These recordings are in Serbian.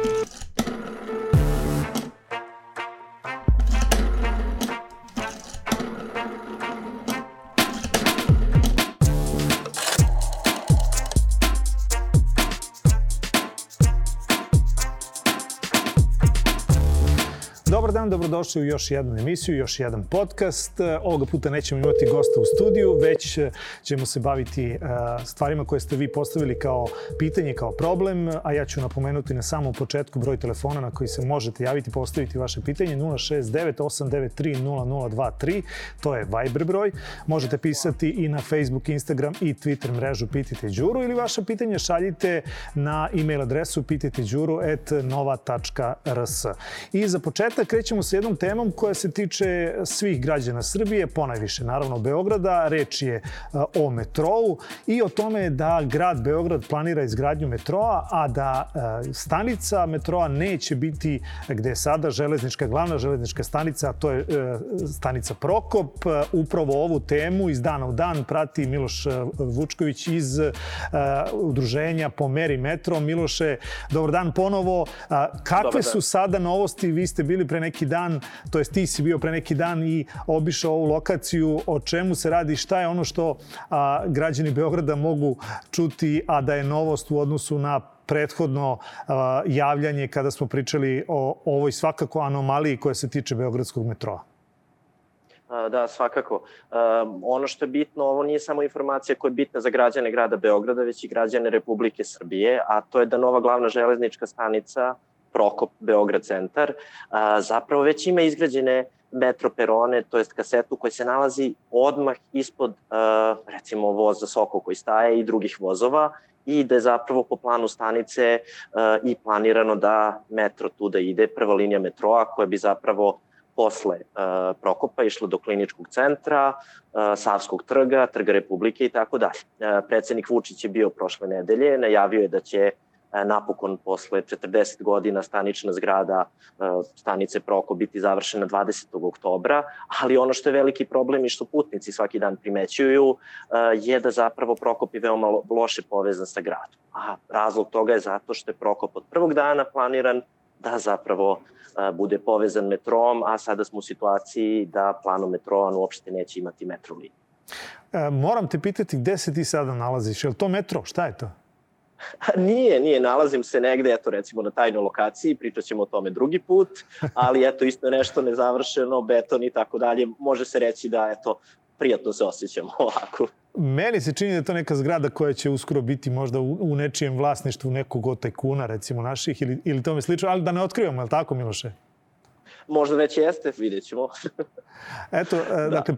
Thank you. Dobrodošli u još jednu emisiju, još jedan podcast. Ovoga puta nećemo imati gosta u studiju, već ćemo se baviti e, stvarima koje ste vi postavili kao pitanje, kao problem, a ja ću napomenuti na samom početku broj telefona na koji se možete javiti, postaviti vaše pitanje 069 893 0023, to je Viber broj. Možete pisati i na Facebook, Instagram i Twitter mrežu Pitajte Đuru ili vaše pitanje šaljite na e-mail adresu pitajteđuru.nova.rs. I za početak krećemo sa jednom temom koja se tiče svih građana Srbije, ponajviše naravno Beograda. Reč je o metrou i o tome da grad Beograd planira izgradnju metroa, a da stanica metroa neće biti gde je sada železnička, glavna železnička stanica, a to je stanica Prokop. Upravo ovu temu iz dana u dan prati Miloš Vučković iz udruženja Po meri metro. Miloše, dobar dan ponovo. Kakve su sada novosti? Vi ste bili pre neki dan, to jest ti si bio pre neki dan i obišao ovu lokaciju, o čemu se radi, šta je ono što a, građani Beograda mogu čuti, a da je novost u odnosu na prethodno a, javljanje kada smo pričali o ovoj svakako anomaliji koja se tiče Beogradskog metroa. Da, svakako. Um, ono što je bitno, ovo nije samo informacija koja je bitna za građane grada Beograda, već i građane Republike Srbije, a to je da nova glavna železnička stanica Prokop Beograd centar, a, zapravo već ima izgrađene metro perone, to jest kasetu koja se nalazi odmah ispod a, recimo voza Soko koji staje i drugih vozova i da je zapravo po planu stanice a, i planirano da metro tu da ide, prva linija metroa koja bi zapravo posle uh, Prokopa išla do kliničkog centra, uh, Savskog trga, Trga Republike i tako dalje. Uh, predsednik Vučić je bio prošle nedelje, najavio je da će E, napokon posle 40 godina stanična zgrada e, stanice Proko biti završena 20. oktobra, ali ono što je veliki problem i što putnici svaki dan primećuju e, je da zapravo Prokop je veoma loše povezan sa gradom. A razlog toga je zato što je Prokop od prvog dana planiran da zapravo bude povezan metrom, a sada smo u situaciji da planom metroa uopšte neće imati metro liniju. moram te pitati gde se ti sada nalaziš? Je li to metro? Šta je to? Nije, nije, nalazim se negde, eto recimo na tajnoj lokaciji, pričat ćemo o tome drugi put, ali eto isto nešto nezavršeno, beton i tako dalje, može se reći da eto prijatno se osjećamo ovako. Meni se čini da je to neka zgrada koja će uskoro biti možda u, nečijem vlasništvu nekog od tajkuna, recimo naših, ili, ili tome slično, ali da ne otkrivamo, je li tako, Miloše? Možda već jeste, vidjet ćemo. Eto, e, da. dakle,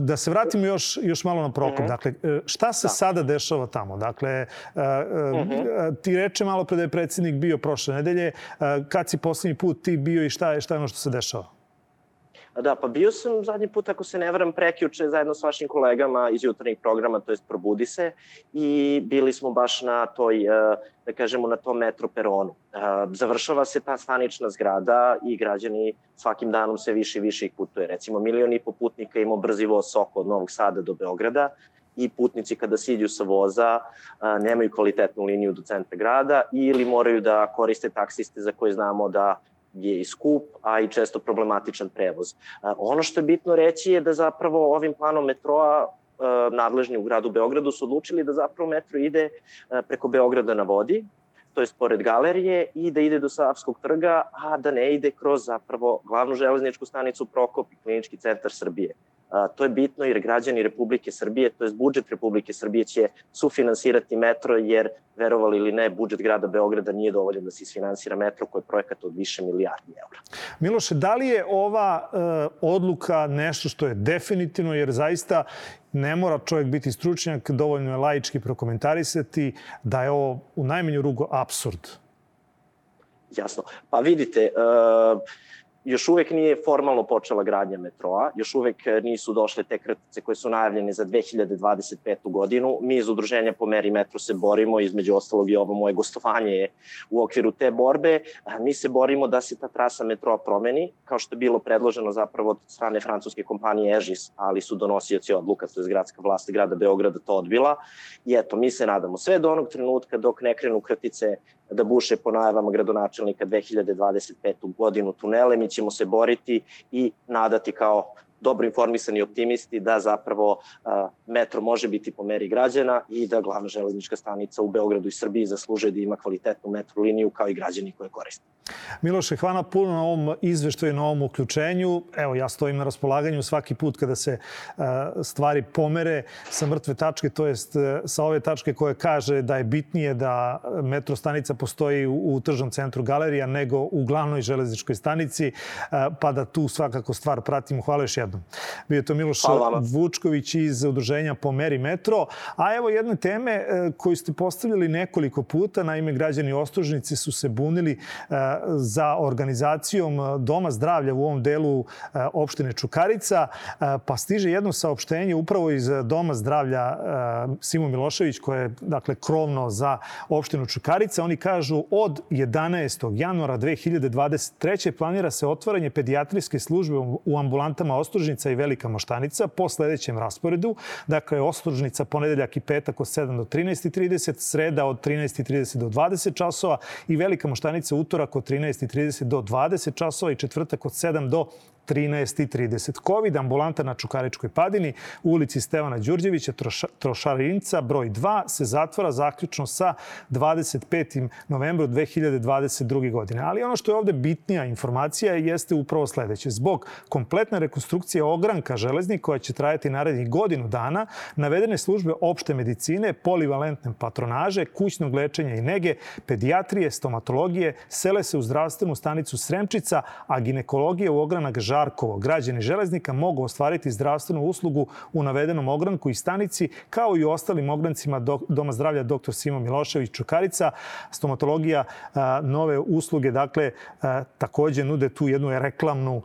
da se vratimo još, još malo na Prokop. Mm -hmm. Dakle, e, šta se da. sada dešava tamo? Dakle, mm -hmm. ti reče malo pre da je predsednik bio prošle nedelje. Kad si poslednji put ti bio i šta je, šta je ono što se dešava? Da, pa bio sam zadnji put, ako se ne varam, prekjuče zajedno s vašim kolegama iz jutarnjih programa, to jest Probudi se, i bili smo baš na toj, eh, da kažemo, na tom metro peronu. Eh, završava se ta stanična zgrada i građani svakim danom se više i više ih putuje. Recimo, milion i po putnika ima brzi voz Soko od Novog Sada do Beograda, i putnici kada siđu sa voza eh, nemaju kvalitetnu liniju do centra grada ili moraju da koriste taksiste za koje znamo da je i skup, a i često problematičan prevoz. Ono što je bitno reći je da zapravo ovim planom metroa nadležni u gradu Beogradu su odlučili da zapravo metro ide preko Beograda na vodi, to jest pored galerije i da ide do Savskog trga, a da ne ide kroz zapravo glavnu železničku stanicu Prokop i klinički centar Srbije. To je bitno jer građani Republike Srbije, to je budžet Republike Srbije će sufinansirati metro jer verovali ili ne, budžet grada Beograda nije dovoljan da se isfinansira metro koji je projekat od više milijardi eura. Miloše, da li je ova e, odluka nešto što je definitivno, jer zaista ne mora čovjek biti stručnjak, dovoljno je laički prokomentarisati da je ovo u najmanju rugu absurd? Jasno. Pa vidite, uh, još uvek nije formalno počela gradnja metroa, još uvek nisu došle te kratice koje su najavljene za 2025. godinu. Mi iz Udruženja po meri metro se borimo, između ostalog i ovo moje gostovanje u okviru te borbe. Mi se borimo da se ta trasa metroa promeni, kao što je bilo predloženo zapravo od strane francuske kompanije Ežis, ali su donosioci odluka, to je gradska vlast grada Beograda to odbila. I eto, mi se nadamo sve do onog trenutka dok ne krenu kratice da buše po najavama gradonačelnika 2025. godinu tunele. Mi ćemo se boriti i nadati kao dobro informisani optimisti da zapravo metro može biti po meri građana i da glavna železnička stanica u Beogradu i Srbiji zaslužuje da ima kvalitetnu metro liniju kao i građani koje koriste. Miloše, hvala puno na ovom izveštaju, na ovom uključenju. Evo, ja stojim na raspolaganju svaki put kada se stvari pomere sa mrtve tačke, to jest uh, sa ove tačke koje kaže da je bitnije da metro stanica postoji u tržnom centru galerija nego u glavnoj železničkoj stanici, pa da tu svakako stvar pratimo. Hvala još jednom jednom. Bio je to Miloš Vučković iz Udruženja Pomeri metro. A evo jedne teme e, koju ste postavljali nekoliko puta. Naime, građani Ostružnici su se bunili e, za organizacijom Doma zdravlja u ovom delu e, opštine Čukarica. Pa stiže jedno saopštenje upravo iz Doma zdravlja Simo Milošević, koje je dakle, krovno za opštinu Čukarica. Oni kažu od 11. januara 2023. planira se otvaranje pedijatrijske službe u ambulantama Ostružnici Ostružnica i Velika Moštanica po sledećem rasporedu. Dakle, Ostružnica ponedeljak i petak od 7 do 13.30, sreda od 13.30 do 20 časova i Velika Moštanica utorak od 13.30 do 20 časova i četvrtak od 7 do 13.30. COVID ambulanta na Čukaričkoj padini u ulici Stevana Đurđevića, Trošarinca, broj 2, se zatvara zaključno sa 25. novembru 2022. godine. Ali ono što je ovde bitnija informacija jeste upravo sledeće. Zbog kompletne rekonstrukcije ogranka železnika koja će trajati narednih godinu dana, navedene službe opšte medicine, polivalentne patronaže, kućnog lečenja i nege, pedijatrije, stomatologije, sele se u zdravstvenu stanicu Sremčica, a ginekologije u ogranak Žar Žarkovo. Građani železnika mogu ostvariti zdravstvenu uslugu u navedenom ogranku i stanici, kao i u ostalim ograncima Doma zdravlja dr. Simo Milošević Čukarica. Stomatologija nove usluge, dakle, takođe nude tu jednu reklamnu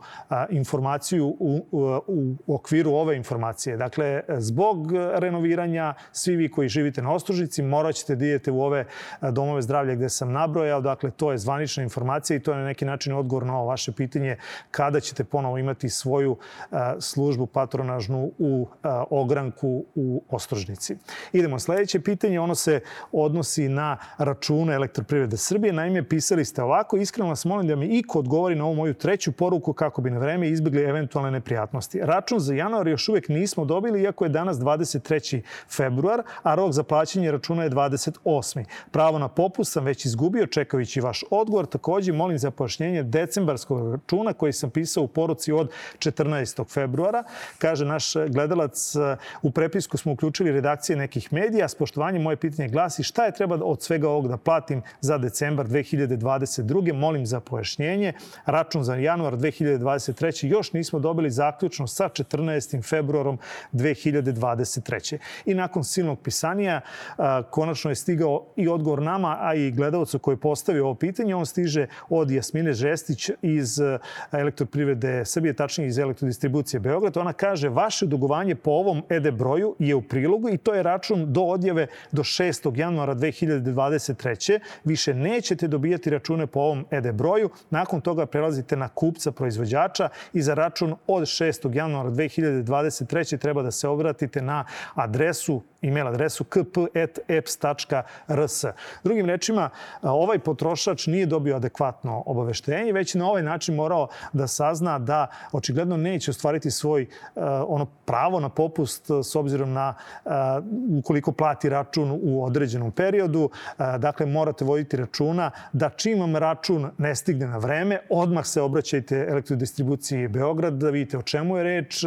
informaciju u, u, u okviru ove informacije. Dakle, zbog renoviranja, svi vi koji živite na Ostružici, morat ćete da idete u ove domove zdravlja gde sam nabrojao. Dakle, to je zvanična informacija i to je na neki način odgovor na ovo vaše pitanje kada ćete ponovo ponovo imati svoju službu patronažnu u ogranku u Ostrožnici. Idemo sledeće pitanje. Ono se odnosi na račune Elektroprivrede Srbije. Naime, pisali ste ovako. Iskreno vas molim da mi iko odgovori na ovu moju treću poruku kako bi na vreme izbjegli eventualne neprijatnosti. Račun za januar još uvek nismo dobili, iako je danas 23. februar, a rok za plaćanje računa je 28. Pravo na popust sam već izgubio čekajući vaš odgovor. Takođe, molim za pojašnjenje decembarskog računa koji sam pisao u poruci poruci od 14. februara. Kaže naš gledalac, u prepisku smo uključili redakcije nekih medija. S poštovanjem moje pitanje glasi šta je treba od svega ovog da platim za decembar 2022. Molim za pojašnjenje. Račun za januar 2023. još nismo dobili zaključno sa 14. februarom 2023. I nakon silnog pisanija konačno je stigao i odgovor nama, a i gledalcu koji postavio ovo pitanje. On stiže od Jasmine Žestić iz elektroprivrede Srbije, tačnije iz elektrodistribucije Beograd, ona kaže vaše dugovanje po ovom EDE broju je u prilogu i to je račun do odjave do 6. januara 2023. Više nećete dobijati račune po ovom EDE broju. Nakon toga prelazite na kupca proizvođača i za račun od 6. januara 2023. treba da se obratite na adresu e-mail adresu kp.eps.rs. Drugim rečima, ovaj potrošač nije dobio adekvatno obaveštenje, već na ovaj način morao da sazna da očigledno neće ostvariti svoj ono pravo na popust s obzirom na ukoliko plati račun u određenom periodu. Dakle, morate voditi računa da čim vam račun ne stigne na vreme, odmah se obraćajte elektrodistribuciji Beograd da vidite o čemu je reč,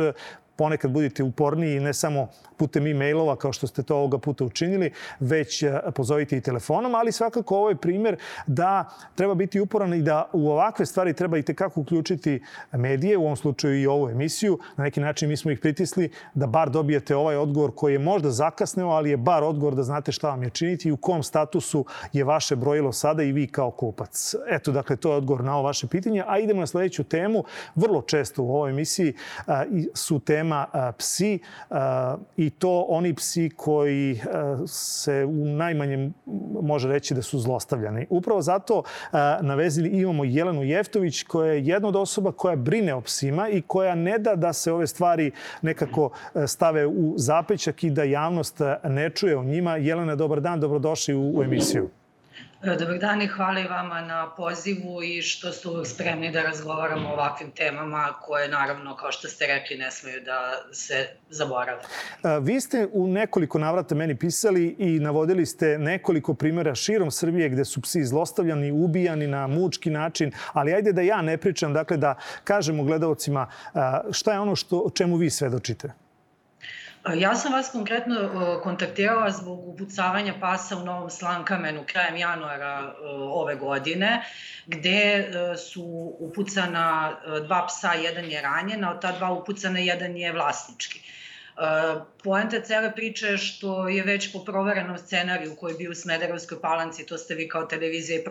ponekad budite uporniji ne samo putem e-mailova kao što ste to ovoga puta učinili, već pozovite i telefonom, ali svakako ovo je primer da treba biti uporan i da u ovakve stvari treba i tekako uključiti medije, u ovom slučaju i ovu emisiju. Na neki način mi smo ih pritisli da bar dobijete ovaj odgovor koji je možda zakasneo, ali je bar odgovor da znate šta vam je činiti i u kom statusu je vaše brojilo sada i vi kao kupac. Eto, dakle, to je odgovor na ovo vaše pitanje. A idemo na sledeću temu. Vrlo često u ovoj emisiji su tema psi i to oni psi koji se u najmanjem može reći da su zlostavljani. Upravo zato na vezili imamo Jelenu Jeftović koja je jedna od osoba koja brine o psima i koja ne da da se ove stvari nekako stave u zapećak i da javnost ne čuje o njima. Jelena, dobar dan, dobrodošli u, u emisiju. E, dobar dan i hvala i vama na pozivu i što ste uvek spremni da razgovaramo o ovakvim temama koje naravno, kao što ste rekli, ne smeju da se zaborave. E, vi ste u nekoliko navrata meni pisali i navodili ste nekoliko primjera širom Srbije gde su psi zlostavljani, ubijani na mučki način, ali ajde da ja ne pričam, dakle da kažemo gledalcima e, šta je ono što, čemu vi svedočite. Ja sam vas konkretno kontaktirala zbog upucavanja pasa u Novom Slankamenu krajem januara ove godine, gde e, su upucana e, dva psa, jedan je ranjen, a od ta dva upucana jedan je vlasnički. E, poenta cele priče je što je već po proverenom scenariju koji je bio u Smederevskoj palanci, to ste vi kao televizija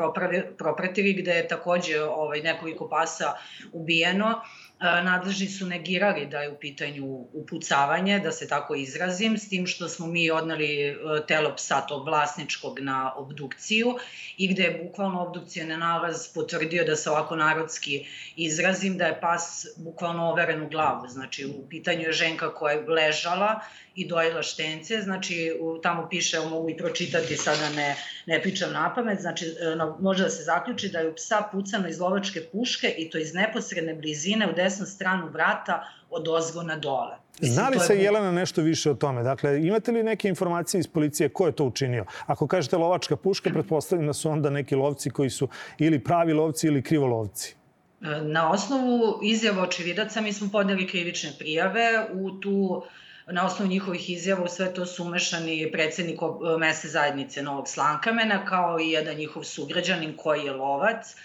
propratili, gde je takođe ovaj, nekoliko pasa ubijeno, nadležni su negirali da je u pitanju upucavanje, da se tako izrazim, s tim što smo mi odnali e, telo psa tog vlasničkog na obdukciju i gde je bukvalno obdukcijne nalaz potvrdio da se ovako narodski izrazim, da je pas bukvalno overen u glavu. Znači, u pitanju je ženka koja je ležala i dojela štence, znači tamo piše, mogu i pročitati, sada ne, ne pričam na pamet, znači e, može da se zaključi da je u psa pucano iz lovačke puške i to iz neposredne blizine u desnu stranu vrata od ozgo na dole. Zna li se Jelena nešto više o tome? Dakle, imate li neke informacije iz policije ko je to učinio? Ako kažete lovačka puška, pretpostavljam da su onda neki lovci koji su ili pravi lovci ili krivolovci. E, na osnovu izjava očevidaca mi smo podneli krivične prijave u tu na osnovu njihovih izjava u sve to su umešani predsednik mesne zajednice Novog Slankamena, kao i jedan njihov sugrađanin koji je lovac.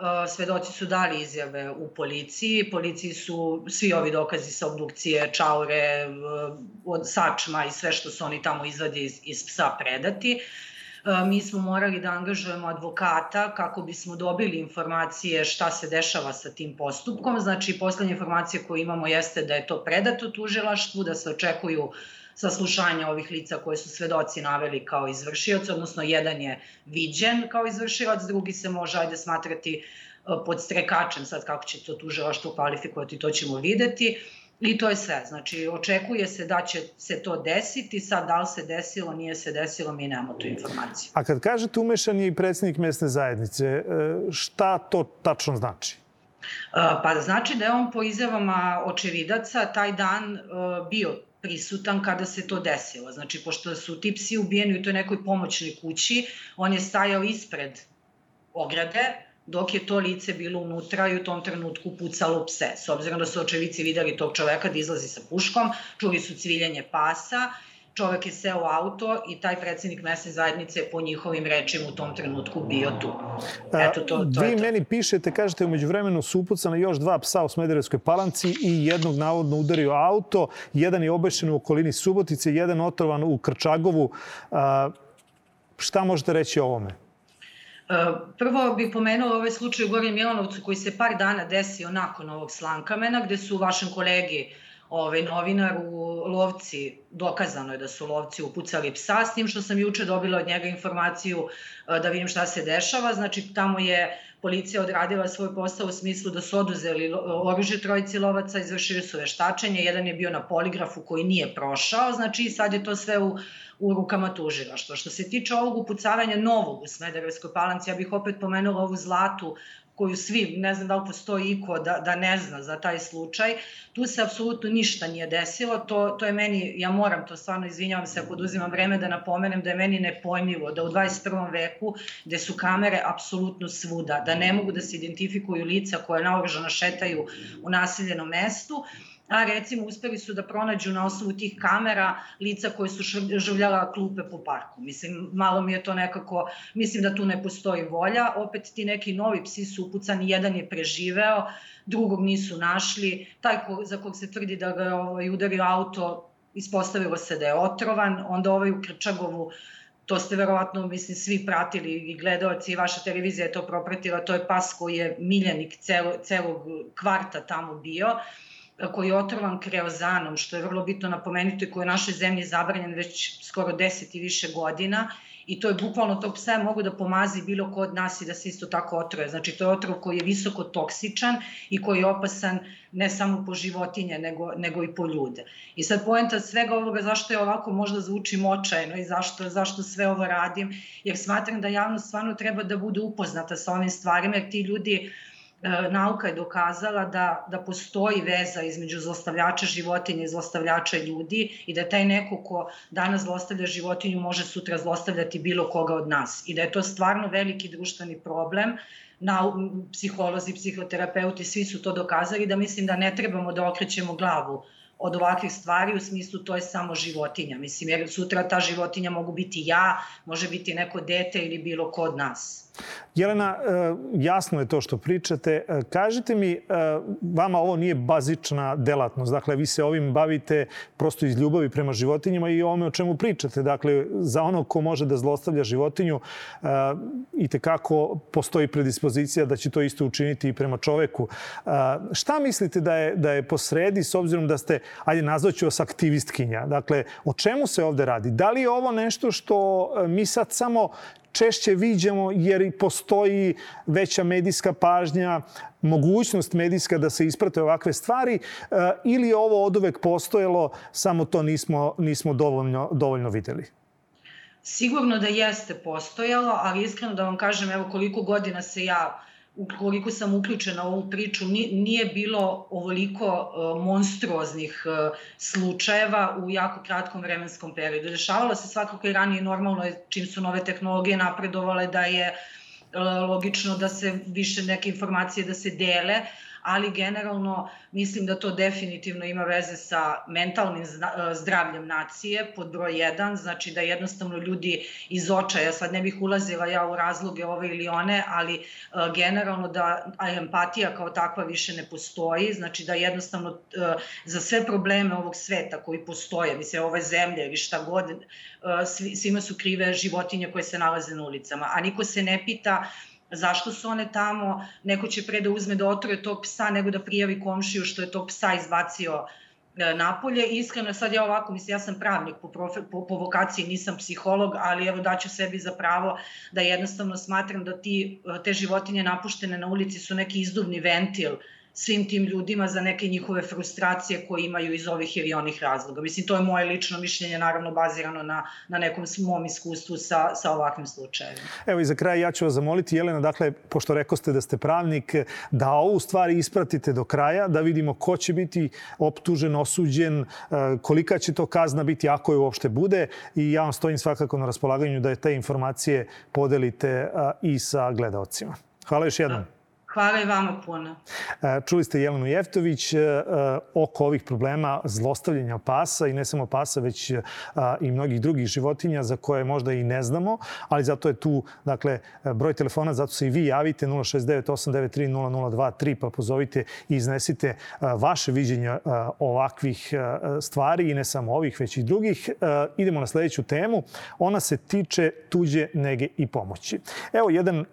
E, svedoci su dali izjave u policiji. Policiji su svi ovi dokazi sa obdukcije, čaure, e, od sačma i sve što su oni tamo izvadi iz, iz psa predati. E, mi smo morali da angažujemo advokata kako bismo dobili informacije šta se dešava sa tim postupkom. Znači, poslednja informacija koju imamo jeste da je to predato tužilaštvu, da se očekuju saslušanja ovih lica koje su svedoci naveli kao izvršioc, odnosno jedan je viđen kao izvršilac, drugi se može ajde smatrati e, pod strekačem, sad kako će to tužilaštvo kvalifikovati, to ćemo videti. I to je sve. Znači, očekuje se da će se to desiti, sad da li se desilo, nije se desilo, mi nemamo tu informaciju. A kad kažete umešan je i predsednik mesne zajednice, e, šta to tačno znači? E, pa znači da je on po izjavama očevidaca taj dan bio prisutan kada se to desilo. Znači, pošto su ti psi ubijeni u toj nekoj pomoćnoj kući, on je stajao ispred ograde, dok je to lice bilo unutra i u tom trenutku pucalo pse. S obzirom da su očevici videli tog čoveka da izlazi sa puškom, čuli su cviljenje pasa, čovek je seo u auto i taj predsednik mesne zajednice po njihovim rečima u tom trenutku bio tu. Eto, to, to Vi to. meni pišete, kažete, umeđu vremenu su upucana još dva psa u Smederevskoj palanci i jednog navodno udario auto, jedan je obešen u okolini Subotice, jedan otrovan u Krčagovu. šta možete reći o ovome? Prvo bih pomenula ovaj slučaj u Gornjem Milanovcu koji se par dana desio nakon ovog slankamena, gde su vašem kolegi ovaj, novinaru lovci, dokazano je da su lovci upucali psa, s tim što sam juče dobila od njega informaciju da vidim šta se dešava. Znači, tamo je policija odradila svoj posao u smislu da su oduzeli oružje trojici lovaca, izvršili su veštačenje, jedan je bio na poligrafu koji nije prošao, znači sad je to sve u u rukama tužilaštva. Što se tiče ovog upucavanja novog u Smederevskoj palanci, ja bih opet pomenula ovu zlatu koju svi, ne znam da li postoji iko da, da ne zna za taj slučaj, tu se apsolutno ništa nije desilo, to, to je meni, ja moram to stvarno, izvinjavam se ako oduzimam vreme da napomenem da je meni nepojmljivo da u 21. veku gde su kamere apsolutno svuda, da ne mogu da se identifikuju lica koje naoružano šetaju u naseljenom mestu, a recimo uspeli su da pronađu na osnovu tih kamera lica koje su življala klupe po parku. Mislim, malo mi je to nekako, mislim da tu ne postoji volja. Opet ti neki novi psi su upucani, jedan je preživeo, drugog nisu našli. Taj ko, za kog se tvrdi da ga ovaj, udario auto, ispostavilo se da je otrovan, onda ovaj u Krčagovu to ste verovatno, mislim, svi pratili i gledalci i vaša televizija je to propratila, to je pas koji je miljenik celo, celog kvarta tamo bio koji je otrovan kreozanom, što je vrlo bitno napomenuti, koji je u našoj zemlji zabranjen već skoro 10 i više godina i to je bukvalno tog psa mogu da pomazi bilo ko od nas i da se isto tako otroje. Znači to je otrov koji je visoko toksičan i koji je opasan ne samo po životinje nego, nego i po ljude. I sad poenta svega ovoga zašto je ovako možda zvučim očajno i zašto, zašto sve ovo radim, jer smatram da javnost stvarno treba da bude upoznata sa ovim stvarima, jer ti ljudi nauka je dokazala da, da postoji veza između zlostavljača životinja i zlostavljača ljudi i da taj neko ko danas zlostavlja životinju može sutra zlostavljati bilo koga od nas i da je to stvarno veliki društveni problem na psiholozi, psihoterapeuti, svi su to dokazali da mislim da ne trebamo da okrećemo glavu od ovakvih stvari u smislu to je samo životinja. Mislim, jer sutra ta životinja mogu biti ja, može biti neko dete ili bilo ko od nas. Jelena, e, jasno je to što pričate. E, kažite mi, e, vama ovo nije bazična delatnost. Dakle, vi se ovim bavite prosto iz ljubavi prema životinjama i ome o čemu pričate. Dakle, za ono ko može da zlostavlja životinju i tekako postoji predispozicija da će to isto učiniti i prema čoveku. Šta mislite da je, da je posredi s obzirom da ste, ajde nazvaću vas aktivistkinja. Dakle, o čemu se ovde radi? Da li je ovo nešto što mi sad samo češće viđamo jer i postoji veća medijska pažnja, mogućnost medijska da se isprate ovakve stvari eh, ili je ovo od uvek postojalo, samo to nismo, nismo dovoljno, dovoljno videli? Sigurno da jeste postojalo, ali iskreno da vam kažem, evo koliko godina se ja koliko sam uključena u ovu priču, nije bilo ovoliko e, monstruoznih e, slučajeva u jako kratkom vremenskom periodu. Dešavalo se svakako i ranije normalno čim su nove tehnologije napredovale da je e, logično da se više neke informacije da se dele, ali generalno mislim da to definitivno ima veze sa mentalnim e, zdravljem nacije, pod broj 1, znači da jednostavno ljudi iz očaja, sad ne bih ulazila ja u razloge ove ili one, ali e, generalno da empatija kao takva više ne postoji, znači da jednostavno e, za sve probleme ovog sveta koji postoje, mislim ove zemlje ili šta god, svima su krive životinje koje se nalaze na ulicama, a niko se ne pita zašto su one tamo, neko će pre da uzme da otruje tog psa nego da prijavi komšiju što je tog psa izbacio e, napolje. Iskreno, sad ja ovako, mislim, ja sam pravnik po, profe, po, po vokaciji, nisam psiholog, ali evo daću sebi za pravo da jednostavno smatram da ti, te životinje napuštene na ulici su neki izduvni ventil svim tim ljudima za neke njihove frustracije koje imaju iz ovih ili onih razloga. Mislim, to je moje lično mišljenje, naravno bazirano na, na nekom mom iskustvu sa, sa ovakvim slučajevima. Evo i za kraj ja ću vas zamoliti, Jelena, dakle, pošto rekoste da ste pravnik, da ovu stvari ispratite do kraja, da vidimo ko će biti optužen, osuđen, e, kolika će to kazna biti ako je uopšte bude i ja vam stojim svakako na raspolaganju da je te informacije podelite e, i sa gledalcima. Hvala još jednom. Da. Hvala i vama puno. E, čuli ste Jelenu Jeftović e, e, oko ovih problema zlostavljanja pasa i ne samo pasa, već i mnogih drugih životinja za koje možda i ne znamo, ali zato je tu dakle, broj telefona, zato se i vi javite 069-893-0023 pa pozovite i iznesite vaše viđenja ovakvih stvari i ne samo ovih, već i drugih. Idemo na sledeću temu. Ona se tiče tuđe nege i pomoći. Evo jedan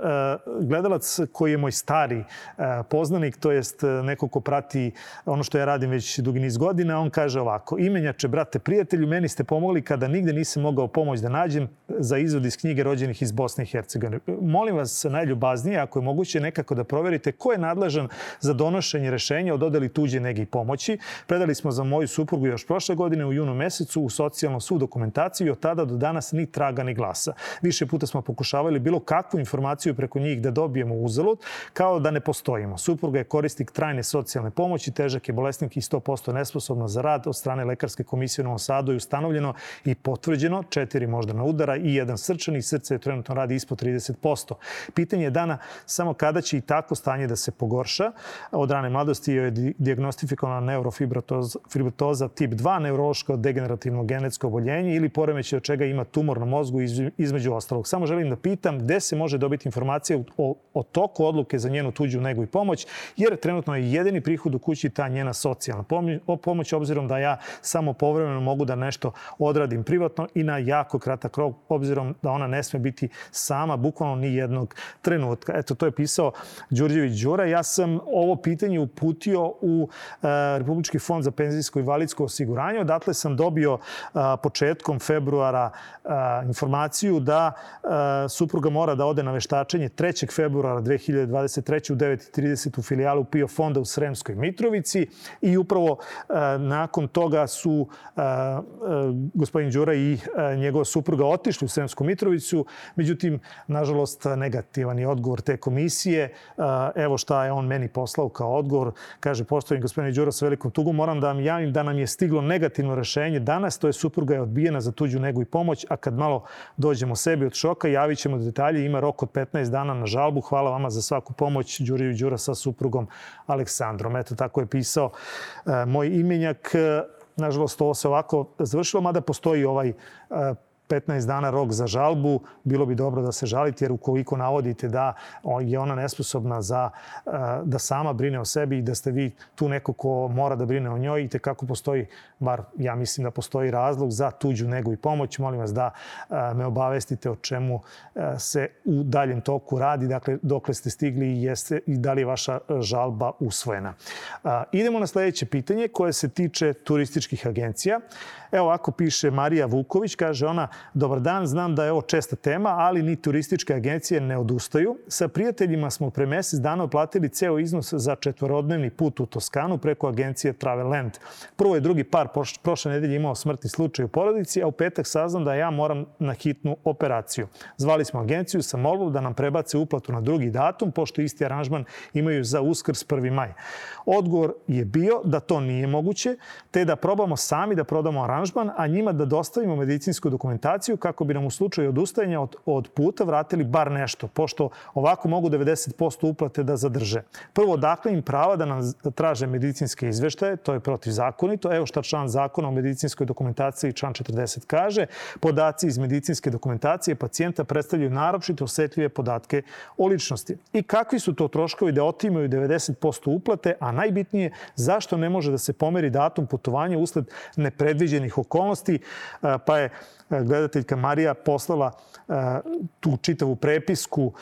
gledalac koji je moj stari stari e, poznanik, to jest e, neko ko prati ono što ja radim već dugi niz godina, on kaže ovako, imenjače, brate, prijatelju, meni ste pomogli kada nigde nisam mogao pomoć da nađem za izvod iz knjige rođenih iz Bosne i Hercegovine. Molim vas najljubaznije, ako je moguće nekako da proverite ko je nadležan za donošenje rešenja o dodeli tuđe nege i pomoći. Predali smo za moju suprugu još prošle godine u junu mesecu u socijalno svu dokumentaciju i od tada do danas ni traga ni glasa. Više puta smo pokušavali bilo kakvu informaciju preko njih da dobijemo uzalud, kao kao da ne postojimo. Supruga je korisnik trajne socijalne pomoći, težak je bolesnik i 100% nesposobna za rad od strane Lekarske komisije u Novom Sadu i ustanovljeno i potvrđeno četiri moždana udara i jedan srčan i srce je trenutno radi ispod 30%. Pitanje je dana samo kada će i tako stanje da se pogorša. Od rane mladosti je diagnostifikovana neurofibratoza tip 2, neurološko degenerativno genetsko oboljenje ili poremeće od čega ima tumor na mozgu između ostalog. Samo želim da pitam gde se može dobiti informacija o, o toku odluke za njenu tuđu negu i pomoć, jer trenutno je jedini prihod u kući ta njena socijalna pomoć, obzirom da ja samo povremeno mogu da nešto odradim privatno i na jako kratak rok, obzirom da ona ne sme biti sama bukvalno ni jednog trenutka. Eto, to je pisao Đurđević Đura. Ja sam ovo pitanje uputio u e, Republički fond za penzijsko i validsko osiguranje. Odatle sam dobio početkom februara informaciju da supruga mora da ode na veštačenje 3. februara 2023. u 9.30 u filijalu PIO fonda u Sremskoj Mitrovici i upravo nakon toga su gospodin Đura i njegova supruga otišli u Sremsku Mitrovicu. Međutim, nažalost, negativan je odgovor te komisije. Evo šta je on meni poslao kao odgovor. Kaže, poštovani gospodin Đura sa velikom tugom, moram da vam javim da nam je stiglo negativno rešenje danas, to je supruga je odbijena za tuđu negu i pomoć, a kad malo dođemo sebi od šoka, javit ćemo detalje, ima rok od 15 dana na žalbu. Hvala vama za svaku pomoć, Đuriju Đura sa suprugom Aleksandrom. Eto, tako je pisao e, moj imenjak. Nažalost, ovo se ovako završilo, mada postoji ovaj e, 15 dana rok za žalbu, bilo bi dobro da se žalite, jer ukoliko navodite da je ona nesposobna za, eh, da sama brine o sebi i da ste vi tu neko ko mora da brine o njoj i te kako postoji, bar ja mislim da postoji razlog za tuđu negu i pomoć, molim vas da eh, me obavestite o čemu eh, se u daljem toku radi, dakle dokle ste stigli i, jeste, i da li je vaša žalba usvojena. Idemo na sledeće pitanje koje se tiče turističkih agencija. Evo ovako piše Marija Vuković, kaže ona, dobar dan, znam da je ovo česta tema, ali ni turističke agencije ne odustaju. Sa prijateljima smo pre mesec dana oplatili ceo iznos za četvorodnevni put u Toskanu preko agencije Traveland. Prvo je drugi par prošle nedelje imao smrtni slučaj u porodici, a u petak saznam da ja moram na hitnu operaciju. Zvali smo agenciju sa molbom da nam prebace uplatu na drugi datum, pošto isti aranžman imaju za uskrs 1. maj. Odgovor je bio da to nije moguće, te da probamo sami da prodamo aranžman, a njima da dostavimo medicinsku dokumentaciju kako bi nam u slučaju odustajanja od, od puta vratili bar nešto, pošto ovako mogu 90% uplate da zadrže. Prvo, dakle im prava da nam traže medicinske izveštaje, to je protivzakonito. Evo šta član zakona o medicinskoj dokumentaciji, član 40 kaže, podaci iz medicinske dokumentacije pacijenta predstavljaju naročito osetljive podatke o ličnosti. I kakvi su to troškovi da otimaju 90% uplate, a najbitnije, zašto ne može da se pomeri datum putovanja usled nepredviđenih okolnosti, pa je gledateljka Marija poslala tu čitavu prepisku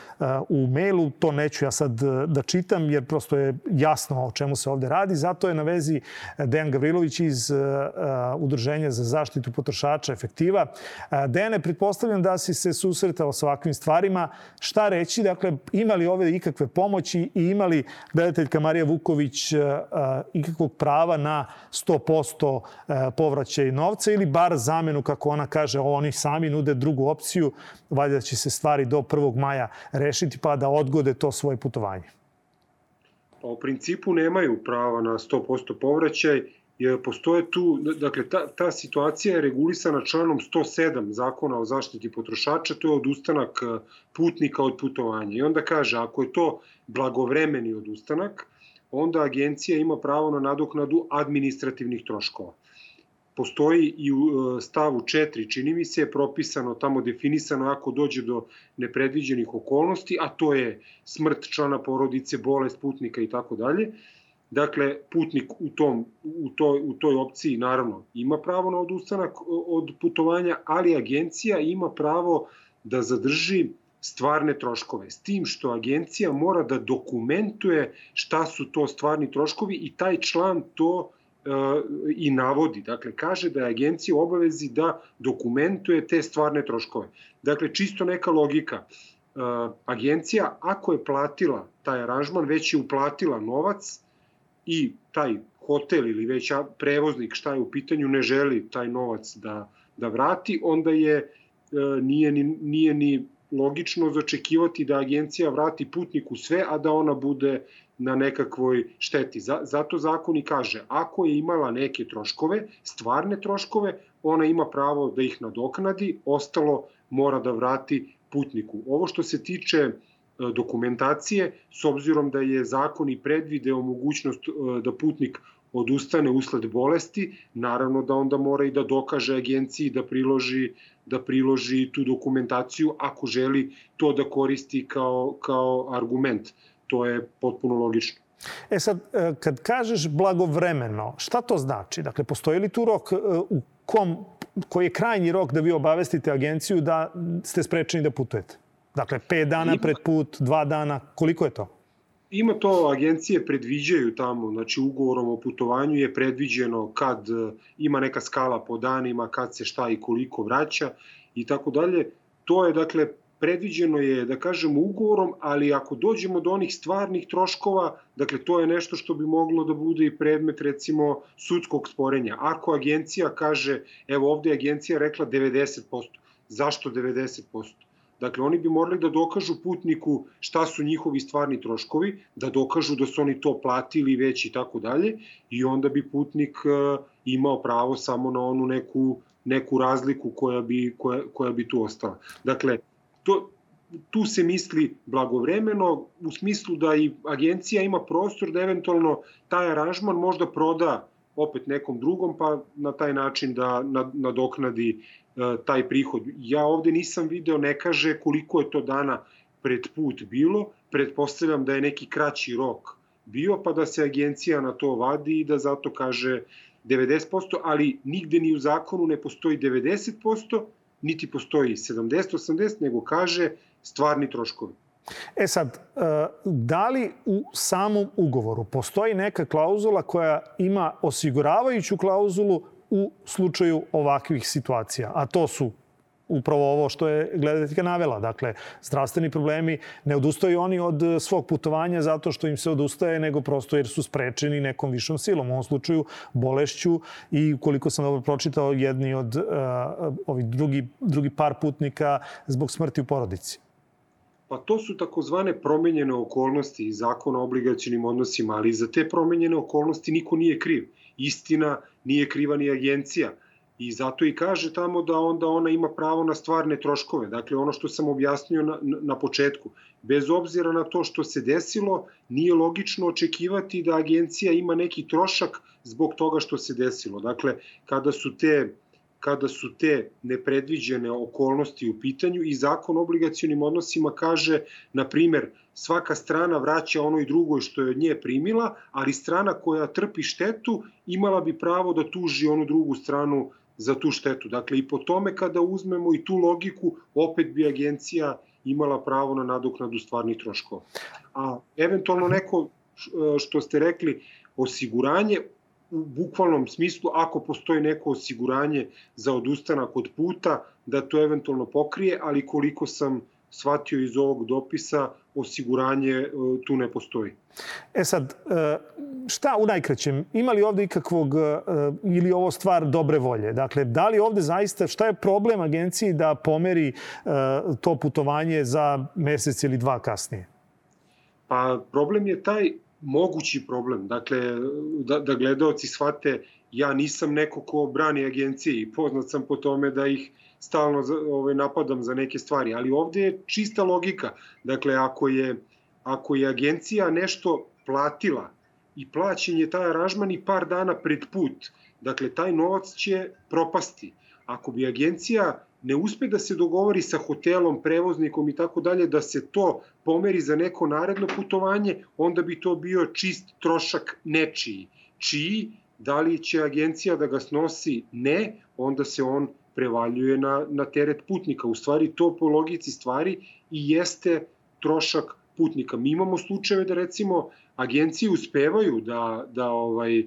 u mailu. To neću ja sad da čitam jer prosto je jasno o čemu se ovde radi. Zato je na vezi Dejan Gavrilović iz Udruženja za zaštitu potrošača efektiva. Dejane, pretpostavljam da si se susretao sa ovakvim stvarima. Šta reći? Dakle, imali ove ikakve pomoći i imali gledateljka Marija Vuković ikakvog prava na 100% povraćaj novca ili bar zamenu, kako ona kaže, oni sami nude drugu opciju, valjda će se stvari do 1. maja rešiti pa da odgode to svoje putovanje. Pa u principu nemaju prava na 100% povraćaj, jer postoje tu, dakle, ta, ta situacija je regulisana članom 107 zakona o zaštiti potrošača, to je odustanak e, putnika od putovanja. I onda kaže, ako je to blagovremeni odustanak, onda agencija ima pravo na nadoknadu administrativnih troškova postoji i u e, stavu 4, čini mi se, je propisano, tamo definisano ako dođe do nepredviđenih okolnosti, a to je smrt člana porodice, bolest putnika i tako dalje. Dakle, putnik u, tom, u, toj, u toj opciji naravno ima pravo na odustanak od putovanja, ali agencija ima pravo da zadrži stvarne troškove. S tim što agencija mora da dokumentuje šta su to stvarni troškovi i taj član to i navodi. Dakle, kaže da je agencija u obavezi da dokumentuje te stvarne troškove. Dakle, čisto neka logika. Agencija, ako je platila taj aranžman, već je uplatila novac i taj hotel ili već prevoznik šta je u pitanju ne želi taj novac da, da vrati, onda je nije ni, nije ni logično začekivati da agencija vrati putniku sve, a da ona bude na nekakvoj šteti. Zato zakon i kaže, ako je imala neke troškove, stvarne troškove, ona ima pravo da ih nadoknadi, ostalo mora da vrati putniku. Ovo što se tiče e, dokumentacije, s obzirom da je zakon i predvideo mogućnost e, da putnik odustane usled bolesti, naravno da onda mora i da dokaže agenciji da priloži da priloži tu dokumentaciju ako želi to da koristi kao, kao argument. To je potpuno logično. E sad, e, kad kažeš blagovremeno, šta to znači? Dakle, postoji li tu rok u kom, koji je krajnji rok da vi obavestite agenciju da ste sprečeni da putujete? Dakle, 5 dana pred put, 2 dana, koliko je to? Ima to, agencije predviđaju tamo, znači ugovorom o putovanju je predviđeno kad e, ima neka skala po danima, kad se šta i koliko vraća i tako dalje. To je, dakle, predviđeno je, da kažemo, ugovorom, ali ako dođemo do onih stvarnih troškova, dakle, to je nešto što bi moglo da bude i predmet, recimo, sudskog sporenja. Ako agencija kaže, evo ovde je agencija rekla 90%, zašto 90%? Dakle, oni bi morali da dokažu putniku šta su njihovi stvarni troškovi, da dokažu da su oni to platili već i tako dalje i onda bi putnik e, imao pravo samo na onu neku, neku razliku koja bi, koja, koja bi tu ostala. Dakle, to, tu se misli blagovremeno u smislu da i agencija ima prostor da eventualno taj aranžman možda proda opet nekom drugom pa na taj način da nadoknadi E, taj prihod. Ja ovde nisam video, ne kaže koliko je to dana pred put bilo, pretpostavljam da je neki kraći rok bio, pa da se agencija na to vadi i da zato kaže 90%, ali nigde ni u zakonu ne postoji 90%, niti postoji 70-80, nego kaže stvarni troškovi. E sad, e, da li u samom ugovoru postoji neka klauzula koja ima osiguravajuću klauzulu u slučaju ovakvih situacija. A to su upravo ovo što je gledateljka navela. Dakle, zdravstveni problemi ne odustaju oni od svog putovanja zato što im se odustaje, nego prosto jer su sprečeni nekom višom silom. U ovom slučaju bolešću i koliko sam dobro pročitao, jedni od uh, ovih drugi, drugi par putnika zbog smrti u porodici. Pa to su takozvane promenjene okolnosti iz zakona o obligacijnim odnosima, ali za te promenjene okolnosti niko nije kriv. Istina, nije kriva ni agencija. I zato i kaže tamo da onda ona ima pravo na stvarne troškove. Dakle, ono što sam objasnio na, na početku. Bez obzira na to što se desilo, nije logično očekivati da agencija ima neki trošak zbog toga što se desilo. Dakle, kada su te kada su te nepredviđene okolnosti u pitanju i zakon o obligacionim odnosima kaže, na primer, svaka strana vraća onoj drugoj što je od nje primila, ali strana koja trpi štetu imala bi pravo da tuži onu drugu stranu za tu štetu. Dakle, i po tome kada uzmemo i tu logiku, opet bi agencija imala pravo na nadoknadu stvarnih troškova. A eventualno neko što ste rekli, osiguranje, u bukvalnom smislu, ako postoji neko osiguranje za odustanak od puta, da to eventualno pokrije, ali koliko sam shvatio iz ovog dopisa, osiguranje e, tu ne postoji. E sad, e, šta u najkraćem? Ima li ovde ikakvog, e, ili ovo stvar dobre volje? Dakle, da li ovde zaista, šta je problem agenciji da pomeri to putovanje za mesec ili dva kasnije? Pa problem je taj mogući problem. Dakle, da, da gledalci shvate, ja nisam neko ko brani agencije i poznat sam po tome da ih stalno ovaj, napadam za neke stvari, ali ovde je čista logika. Dakle, ako je, ako je agencija nešto platila i plaćen je taj aranžman i par dana pred put, dakle, taj novac će propasti. Ako bi agencija ne uspe da se dogovori sa hotelom, prevoznikom i tako dalje, da se to pomeri za neko naredno putovanje, onda bi to bio čist trošak nečiji. Čiji, da li će agencija da ga snosi? Ne, onda se on prevaljuje na, na teret putnika. U stvari to po logici stvari i jeste trošak putnika. Mi imamo slučajeve da recimo agencije uspevaju da, da ovaj, e,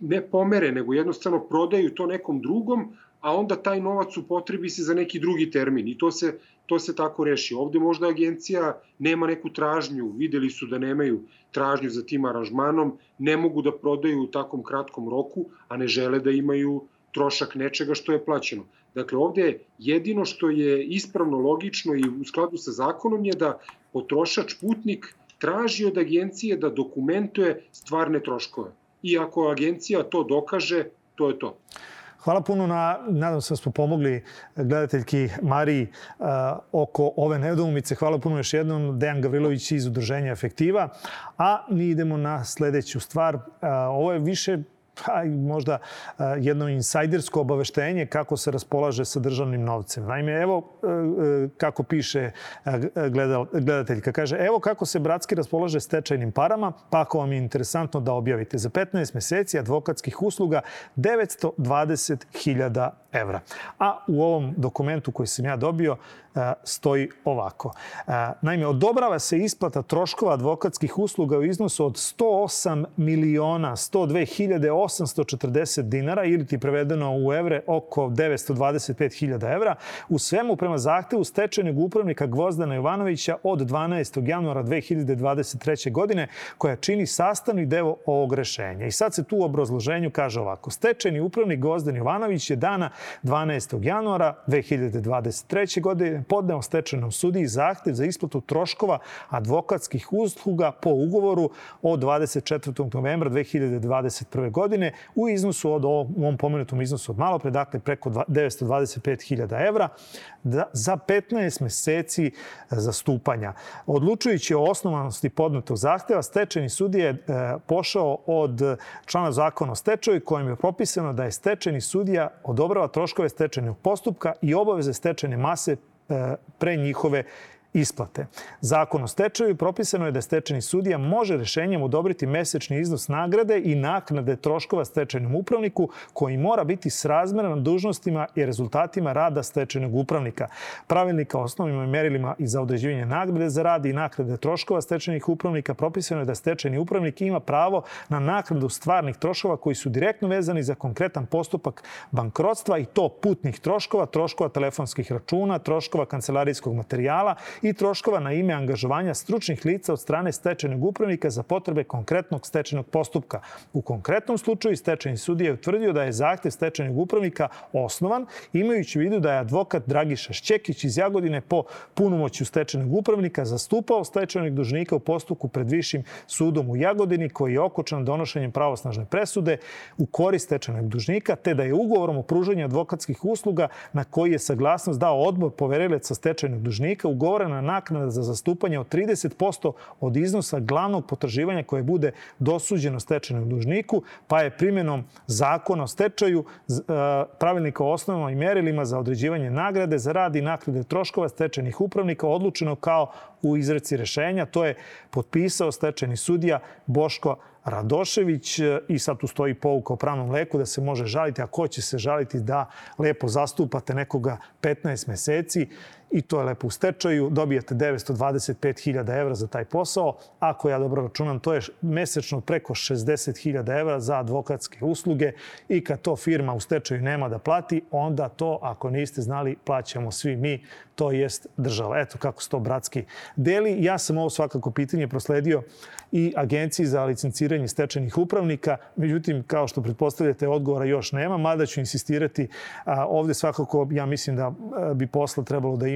ne pomere, nego jednostavno prodaju to nekom drugom, a onda taj novac upotrebi se za neki drugi termin i to se, to se tako reši. Ovde možda agencija nema neku tražnju, videli su da nemaju tražnju za tim aranžmanom, ne mogu da prodaju u takom kratkom roku, a ne žele da imaju trošak nečega što je plaćeno. Dakle, ovde jedino što je ispravno, logično i u skladu sa zakonom je da potrošač putnik traži od agencije da dokumentuje stvarne troškove. I ako agencija to dokaže, to je to. Hvala puno na, nadam se da smo pomogli gledateljki Mariji uh, oko ove nedoumice. Hvala puno još jednom. Dejan Gavrilović iz Udruženja Efektiva. A mi idemo na sledeću stvar. Uh, ovo je više pa možda jedno insajdersko obaveštenje kako se raspolaže sa državnim novcem. Naime, evo e, e, kako piše gledateljka. Kaže, evo kako se Bratski raspolaže stečajnim parama, pa ako vam je interesantno da objavite. Za 15 meseci advokatskih usluga 920.000 evra. A u ovom dokumentu koji sam ja dobio E, stoji ovako. Naime, odobrava se isplata troškova advokatskih usluga u iznosu od 108 miliona 102.840 dinara ili ti prevedeno u evre oko 925.000 evra u svemu prema zahtevu stečajnog upravnika Gvozdana Jovanovića od 12. januara 2023. godine koja čini sastavni deo ovog rešenja. I sad se tu u obrazloženju kaže ovako. Stečajni upravnik Gvozdan Jovanović je dana 12. januara 2023. godine podneo stečajnom sudiji zahtev za isplatu troškova advokatskih usluga po ugovoru od 24. novembra 2021. godine u iznosu od ovom, pomenutom iznosu od malo pre, dakle preko 925.000 evra za 15 meseci zastupanja. Odlučujući o osnovanosti podnetog zahteva, stečajni sudija je e, pošao od člana zakona o stečaju kojim je propisano da je stečajni sudija odobrava troškove stečajnog postupka i obaveze stečajne mase pre njihove isplate. Zakon o stečaju propisano je da stečajni sudija može rešenjem odobriti mesečni iznos nagrade i naknade troškova stečajnom upravniku koji mora biti srazmeran dužnostima i rezultatima rada stečajnog upravnika. Pravilnika o osnovima i merilima i za određivanje nagrade za rad i naknade troškova stečajnih upravnika propisano je da stečajni upravnik ima pravo na naknadu stvarnih troškova koji su direktno vezani za konkretan postupak bankrotstva i to putnih troškova, troškova telefonskih računa, troškova kancelarijskog materijala i troškova na ime angažovanja stručnih lica od strane stečajnog upravnika za potrebe konkretnog stečajnog postupka. U konkretnom slučaju stečajni sudija je utvrdio da je zahtev stečajnog upravnika osnovan, imajući u vidu da je advokat Dragiša Šćekić iz Jagodine po punomoću stečajnog upravnika zastupao stečajnog dužnika u postupku pred Višim sudom u Jagodini koji je okočan donošenjem pravosnažne presude u korist stečajnog dužnika, te da je ugovorom o pružanju advokatskih usluga na koji je saglasnost dao odbor poverilaca stečajnog dužnika ugovorena na naknada za zastupanje od 30% od iznosa glavnog potraživanja koje bude dosuđeno stečajnom dužniku, pa je primjenom zakona o stečaju, e, pravilnika o osnovama i merilima za određivanje nagrade za rad i naknade troškova stečajnih upravnika odlučeno kao u izreci rešenja. To je potpisao stečajni sudija Boško Radošević e, i sad tu stoji pouka o pravnom leku da se može žaliti, a ko će se žaliti da lepo zastupate nekoga 15 meseci i to je lepo u stečaju, dobijate 925.000 evra za taj posao. Ako ja dobro računam, to je mesečno preko 60.000 evra za advokatske usluge i kad to firma u stečaju nema da plati, onda to, ako niste znali, plaćamo svi mi, to jest država. Eto kako se to bratski deli. Ja sam ovo svakako pitanje prosledio i Agenciji za licenciranje stečajnih upravnika. Međutim, kao što pretpostavljate, odgovora još nema, mada ću insistirati. Ovde svakako, ja mislim da bi posla trebalo da ima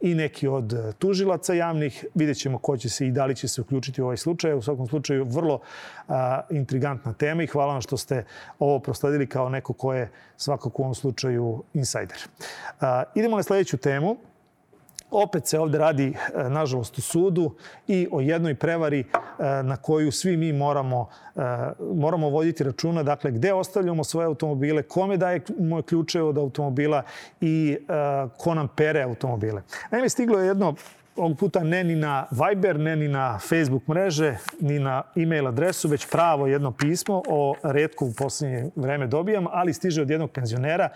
i neki od tužilaca javnih. Vidjet ćemo ko će se i da li će se uključiti u ovaj slučaj. U svakom slučaju, vrlo a, intrigantna tema i hvala vam što ste ovo prosledili kao neko ko je svakako u ovom slučaju insajder. A, idemo na sledeću temu. Opet se ovde radi, e, nažalost, u sudu i o jednoj prevari e, na koju svi mi moramo, e, moramo voditi računa. Dakle, gde ostavljamo svoje automobile, kome daje moje ključe od automobila i ko nam pere automobile. Naime, stiglo je jedno ovog puta ne ni na Viber, ne ni na Facebook mreže, ni na e-mail adresu, već pravo jedno pismo o redko u poslednje vreme dobijam, ali stiže od jednog penzionera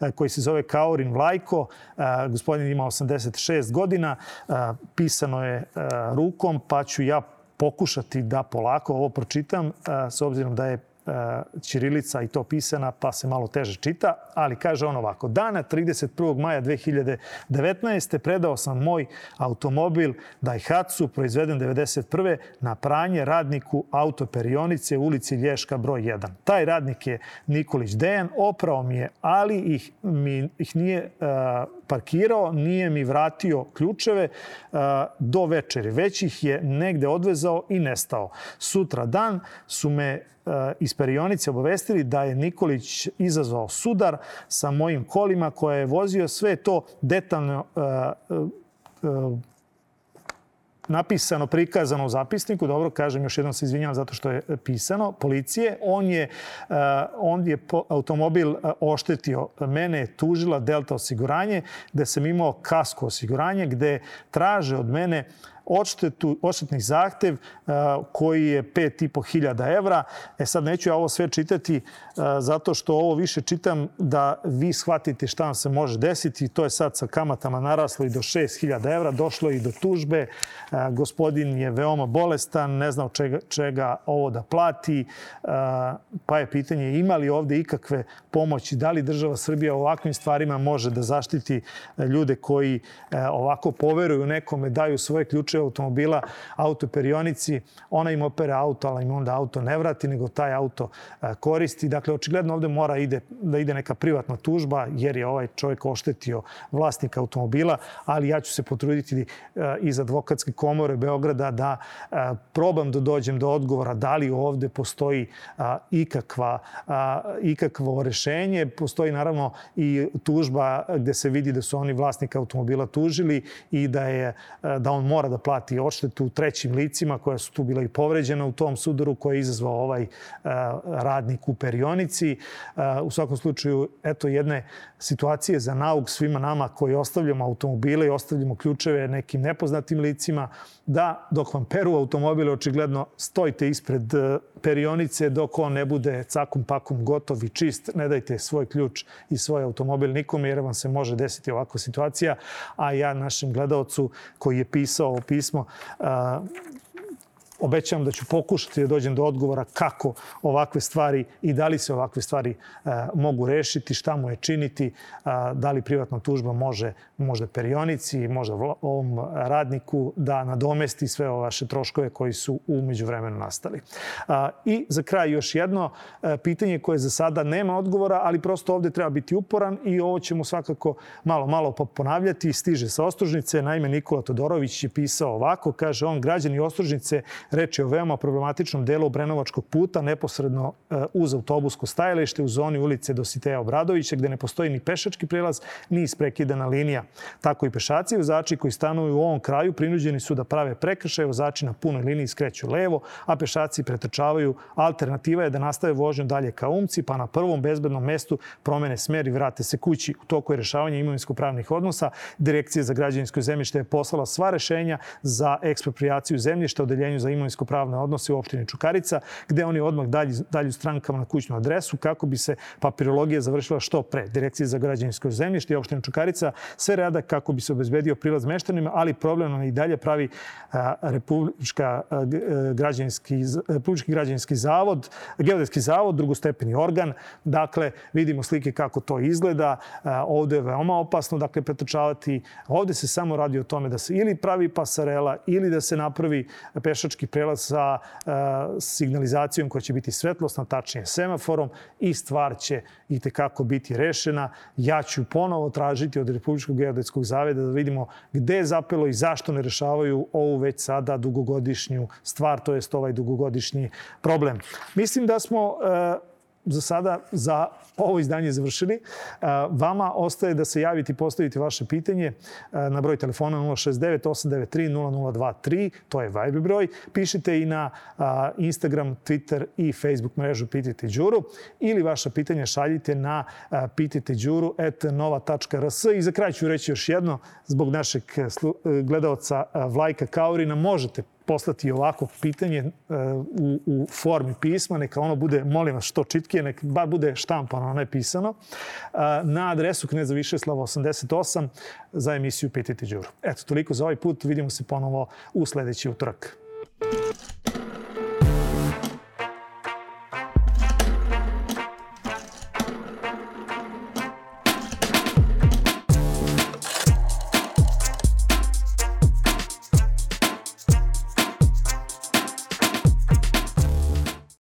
e, koji se zove Kaurin Vlajko. E, gospodin ima 86 godina, e, pisano je rukom, pa ću ja pokušati da polako ovo pročitam, s obzirom da je Ćirilica i to pisana, pa se malo teže čita, ali kaže on ovako. Dana 31. maja 2019. predao sam moj automobil Daihatsu, proizveden 91. na pranje radniku autoperionice u ulici Lješka broj 1. Taj radnik je Nikolić Dejan, oprao mi je, ali ih, mi, ih nije uh, parkirao, nije mi vratio ključeve uh, do večeri. Već ih je negde odvezao i nestao. Sutra dan su me uh, iz perionice obavestili da je Nikolić izazvao sudar sa mojim kolima koje je vozio sve to detaljno uh, napisano, prikazano u zapisniku, dobro, kažem, još jednom se izvinjavam zato što je pisano, policije, on je, uh, on je automobil uh, oštetio. Mene tužila Delta osiguranje, gde sam imao kasko osiguranje, gde traže od mene odštetu, odštetni zahtev koji je 5,5 hiljada evra. E sad neću ja ovo sve čitati zato što ovo više čitam da vi shvatite šta vam se može desiti. To je sad sa kamatama naraslo i do 6.000 evra. Došlo i do tužbe. Gospodin je veoma bolestan, ne zna čega, čega ovo da plati. Pa je pitanje ima li ovde ikakve pomoći? Da li država Srbija ovakvim stvarima može da zaštiti ljude koji ovako poveruju nekome, daju svoje ključe automobila autoperionici, ona im opere auto, ali im onda auto ne vrati, nego taj auto e, koristi. Dakle, očigledno ovde mora ide, da ide neka privatna tužba, jer je ovaj čovjek oštetio vlasnika automobila, ali ja ću se potruditi e, iz advokatske komore Beograda da e, probam da dođem do odgovora da li ovde postoji ikakva, ikakvo rešenje. Postoji naravno i tužba gde se vidi da su oni vlasnika automobila tužili i da, je, da on mora da plati odštetu trećim licima koja su tu bila i povređena u tom sudaru koje je izazvao ovaj radnik u perionici. U svakom slučaju, eto jedne situacije za nauk svima nama koji ostavljamo automobile i ostavljamo ključeve nekim nepoznatim licima, da dok vam peru automobile očigledno stojite ispred e, perionice dok on ne bude cakum pakum gotov i čist. Ne dajte svoj ključ i svoj automobil nikome jer vam se može desiti ovakva situacija. A ja našem gledalcu koji je pisao pismo obećavam da ću pokušati da dođem do odgovora kako ovakve stvari i da li se ovakve stvari mogu rešiti, šta mu je činiti, e, da li privatna tužba može možda perionici, možda ovom radniku da nadomesti sve ove vaše troškove koji su umeđu vremenu nastali. I za kraj još jedno e, pitanje koje za sada nema odgovora, ali prosto ovde treba biti uporan i ovo ćemo svakako malo, malo ponavljati. Stiže sa Ostružnice. Naime, Nikola Todorović je pisao ovako, kaže on, građani Ostružnice Reč je o veoma problematičnom delu Brenovačkog puta, neposredno e, uz autobusko stajalište u zoni ulice Dositeja Obradovića, gde ne postoji ni pešački prilaz, ni isprekidana linija. Tako i pešaci i vozači koji stanuju u ovom kraju prinuđeni su da prave prekršaje, vozači na punoj liniji skreću levo, a pešaci pretrčavaju. Alternativa je da nastave vožnju dalje ka Umci, pa na prvom bezbednom mestu promene smer i vrate se kući. U toku je rešavanje imovinsko-pravnih odnosa. Direkcija za građevinsko zemljište je poslala sva rešenja za ekspropriaciju zemljišta, odeljenju za imovinsko-pravne odnose u opštini Čukarica, gde oni odmah dalju, dalju strankama na kućnu adresu kako bi se papirologija završila što pre. Direkcija za građevinsko zemljište i opština Čukarica sve rada kako bi se obezbedio prilaz meštanima, ali problem nam i dalje pravi Republička građanski, Republički građanski zavod, Geodetski zavod, drugostepeni organ. Dakle, vidimo slike kako to izgleda. Ovde je veoma opasno dakle, pretrčavati. Ovde se samo radi o tome da se ili pravi pasarela ili da se napravi pešački prelaz sa signalizacijom koja će biti svetlosna, tačnije semaforom i stvar će i tekako biti rešena. Ja ću ponovo tražiti od Republičkog geodetskog zaveda da vidimo gde je zapelo i zašto ne rešavaju ovu već sada dugogodišnju stvar, to jest ovaj dugogodišnji problem. Mislim da smo uh, za sada za ovo izdanje završili. Vama ostaje da se javite i postavite vaše pitanje na broj telefona 069 893 0023, to je Viber broj. Pišite i na Instagram, Twitter i Facebook mrežu Pitajte Đuru ili vaša pitanja šaljite na pitajteđuru.nova.rs. I za kraj ću reći još jedno, zbog našeg gledalca Vlajka Kaurina, možete poslati ovako pitanje e, u, u formi pisma, neka ono bude, molim vas, što čitkije, neka bar bude štampano, a ne pisano, e, na adresu Kneza Višeslava 88 za emisiju Pitajte Đuru. Eto, toliko za ovaj put. Vidimo se ponovo u sledeći utorak.